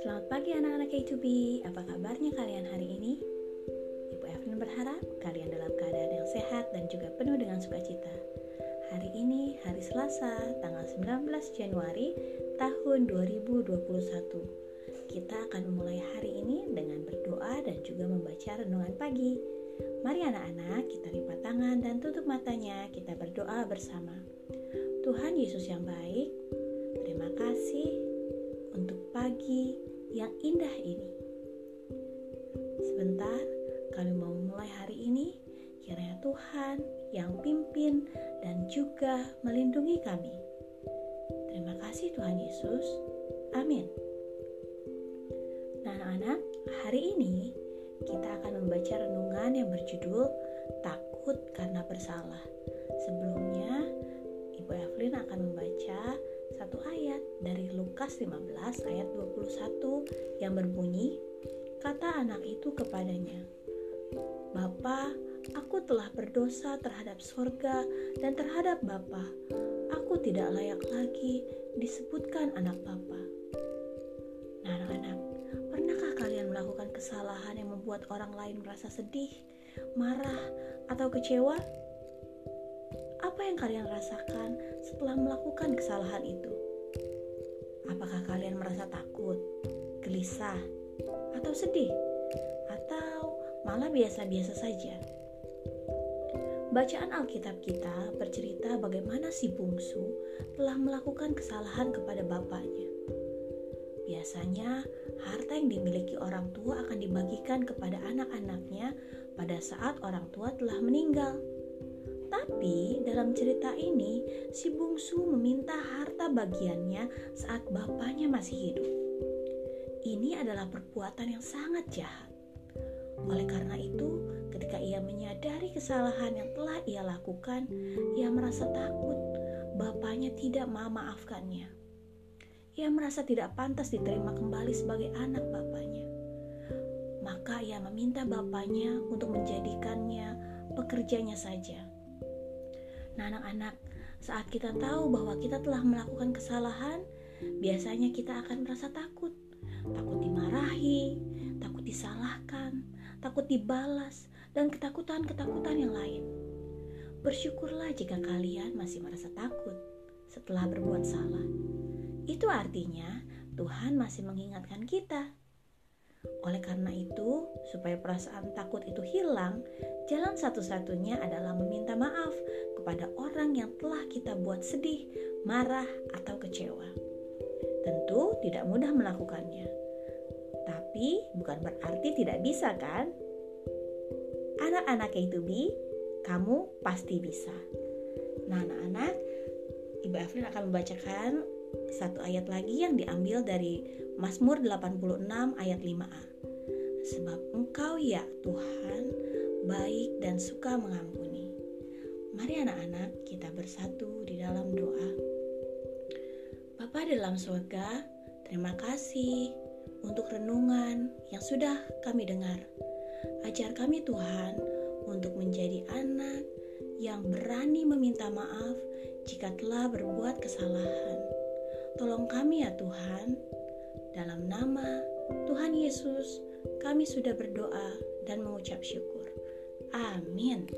Selamat pagi anak-anak K2B, apa kabarnya kalian hari ini? Ibu Evelyn berharap kalian dalam keadaan yang sehat dan juga penuh dengan sukacita. Hari ini hari Selasa, tanggal 19 Januari tahun 2021. Kita akan memulai hari ini dengan berdoa dan juga membaca renungan pagi. Mari anak-anak kita lipat tangan dan tutup matanya, kita berdoa bersama. Tuhan Yesus yang baik, terima kasih untuk pagi yang indah ini. Sebentar, kami mau mulai hari ini. Kiranya Tuhan yang pimpin dan juga melindungi kami. Terima kasih Tuhan Yesus. Amin. Nah, anak-anak, hari ini kita akan membaca renungan yang berjudul Takut karena bersalah. Sebelumnya, Evelyn akan membaca satu ayat dari Lukas 15 ayat 21 yang berbunyi, kata anak itu kepadanya, Bapa, aku telah berdosa terhadap sorga dan terhadap Bapa. Aku tidak layak lagi disebutkan anak Bapa. Nah, anak-anak, pernahkah kalian melakukan kesalahan yang membuat orang lain merasa sedih, marah, atau kecewa? Apa yang kalian rasakan setelah melakukan kesalahan itu? Apakah kalian merasa takut, gelisah, atau sedih? Atau malah biasa-biasa saja? Bacaan Alkitab kita bercerita bagaimana si bungsu telah melakukan kesalahan kepada bapaknya. Biasanya, harta yang dimiliki orang tua akan dibagikan kepada anak-anaknya pada saat orang tua telah meninggal. Tapi dalam cerita ini, si bungsu meminta harta bagiannya saat bapaknya masih hidup. Ini adalah perbuatan yang sangat jahat. Oleh karena itu, ketika ia menyadari kesalahan yang telah ia lakukan, ia merasa takut bapaknya tidak memaafkannya. Ia merasa tidak pantas diterima kembali sebagai anak bapaknya. Maka ia meminta bapaknya untuk menjadikannya pekerjanya saja. Nah, anak-anak, saat kita tahu bahwa kita telah melakukan kesalahan, biasanya kita akan merasa takut. Takut dimarahi, takut disalahkan, takut dibalas, dan ketakutan-ketakutan yang lain. Bersyukurlah jika kalian masih merasa takut setelah berbuat salah. Itu artinya Tuhan masih mengingatkan kita oleh karena itu, supaya perasaan takut itu hilang, jalan satu-satunya adalah meminta maaf kepada orang yang telah kita buat sedih, marah, atau kecewa. Tentu tidak mudah melakukannya, tapi bukan berarti tidak bisa, kan? Anak-anak B, kamu pasti bisa. Nah, anak-anak, Ibu Evelyn akan membacakan satu ayat lagi yang diambil dari Mazmur 86 ayat 5a. Sebab engkau ya Tuhan baik dan suka mengampuni. Mari anak-anak kita bersatu di dalam doa. Bapa dalam surga, terima kasih untuk renungan yang sudah kami dengar. Ajar kami Tuhan untuk menjadi anak yang berani meminta maaf jika telah berbuat kesalahan. Kami ya Tuhan. Dalam nama Tuhan Yesus, kami sudah berdoa dan mengucap syukur. Amin.